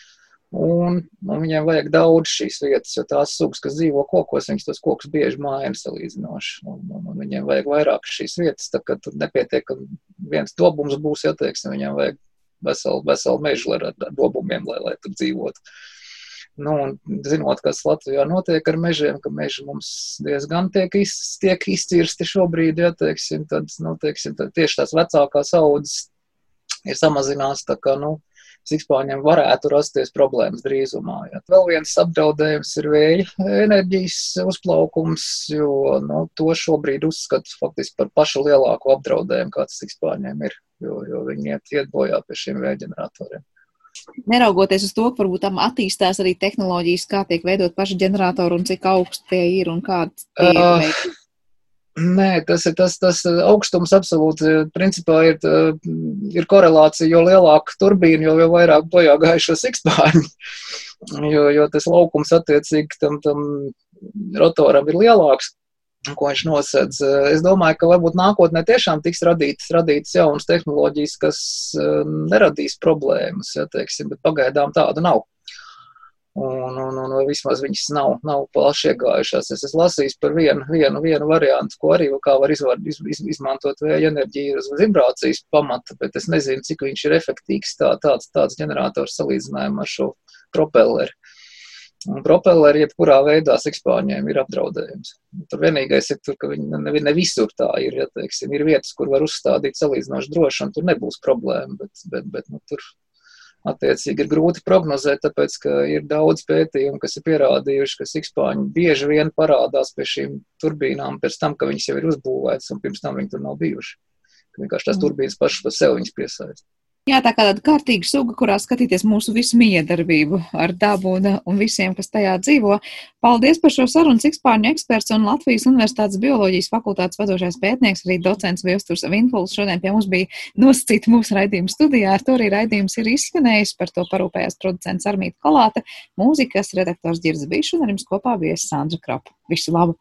un viņiem vajag daudz šīs vietas, jo tās sugas, kas dzīvo kokos, viņas tos kokus bieži mājās salīdzinoši. Un, un, un viņiem vajag vairāk šīs vietas, tā ka tur nepietiek, ka viens dobums būs, ja teiksim, viņiem vajag veselu, veselu mežu ar, ar dobumiem, lai, lai tur dzīvotu. Nu, un zinot, kas Latvijā notiek ar mežiem, ka meži mums diezgan tiek, iz, tiek izcirsti šobrīd, ja, teiksim, tad, nu, teiksim, tad tieši tās vecākās audzes ir samazinās, tā kā, nu, sikspāņiem varētu rasties problēmas drīzumā. Ja. Vēl viens apdraudējums ir vēja enerģijas uzplaukums, jo nu, to šobrīd uzskata faktiski par pašu lielāko apdraudējumu, kāds sikspāņiem ir, jo, jo viņi iet, iet bojā pie šiem vēja ģeneratoriem neraugoties uz to, ka varbūt tam attīstās arī tehnoloģijas, kā tiek veidot paši ģeneratori un cik augsti tie ir un kāds tie ir. Uh, Nē, tas ir tas, tas augstums absolūti, principā ir, ir korelācija, jo lielāka turbīna, jo, jo vairāk bojā gājušo sikspārņu, [laughs] jo, jo tas laukums attiecīgi tam, tam rotoram ir lielāks ko viņš nosedz. Es domāju, ka varbūt nākotnē tiešām tiks radītas, radītas jaunas tehnoloģijas, kas eh, neradīs problēmas, ja, teiksim, bet pagaidām tāda nav. Un, un, un vismaz viņas nav, nav plaši iegājušās. Es esmu lasījis par vienu, vienu, vienu variantu, ko arī var izvar, iz, iz, izmantot vēja enerģiju uz vibrācijas pamata, bet es nezinu, cik viņš ir efektīvs tā, tāds, tāds ģenerators salīdzinājumā ar šo propelleri. Un propelleri jebkurā veidā sikspāņiem ir apdraudējums. Tur vienīgais ir, tur, ka viņi ne, ne visur tā ir. Ja, teiksim, ir vietas, kur var uzstādīt salīdzinoši droši, un tur nebūs problēma. Bet, bet, bet nu, tur attiecīgi ir grūti prognozēt, tāpēc, ka ir daudz pētījumu, kas ir pierādījuši, ka sikspāņi bieži vien parādās pie šīm turbīnām pēc tam, ka viņas jau ir uzbūvētas, un pirms tam viņi tur nav bijuši. Vienkārši tās mm. turbīnas pašas par sevi viņas piesaista. Jā, tā kā tāda kārtīga suga, kurā skatīties mūsu visu miedarbību ar dabu un, un visiem, kas tajā dzīvo. Paldies par šo sarunu, Cikspārņu eksperts un Latvijas Universitātes bioloģijas fakultātes vadošais pētnieks, arī docents Viesturs Vinpuls. Šodien pie mums bija nosacīta mūsu raidījuma studijā. Ar to arī raidījums ir izskanējis. Par to parūpējās producents Armīta Kolāte, mūzikas redaktors Girds Bišs un ar jums kopā viesis Sandra Krapa. Visu labu!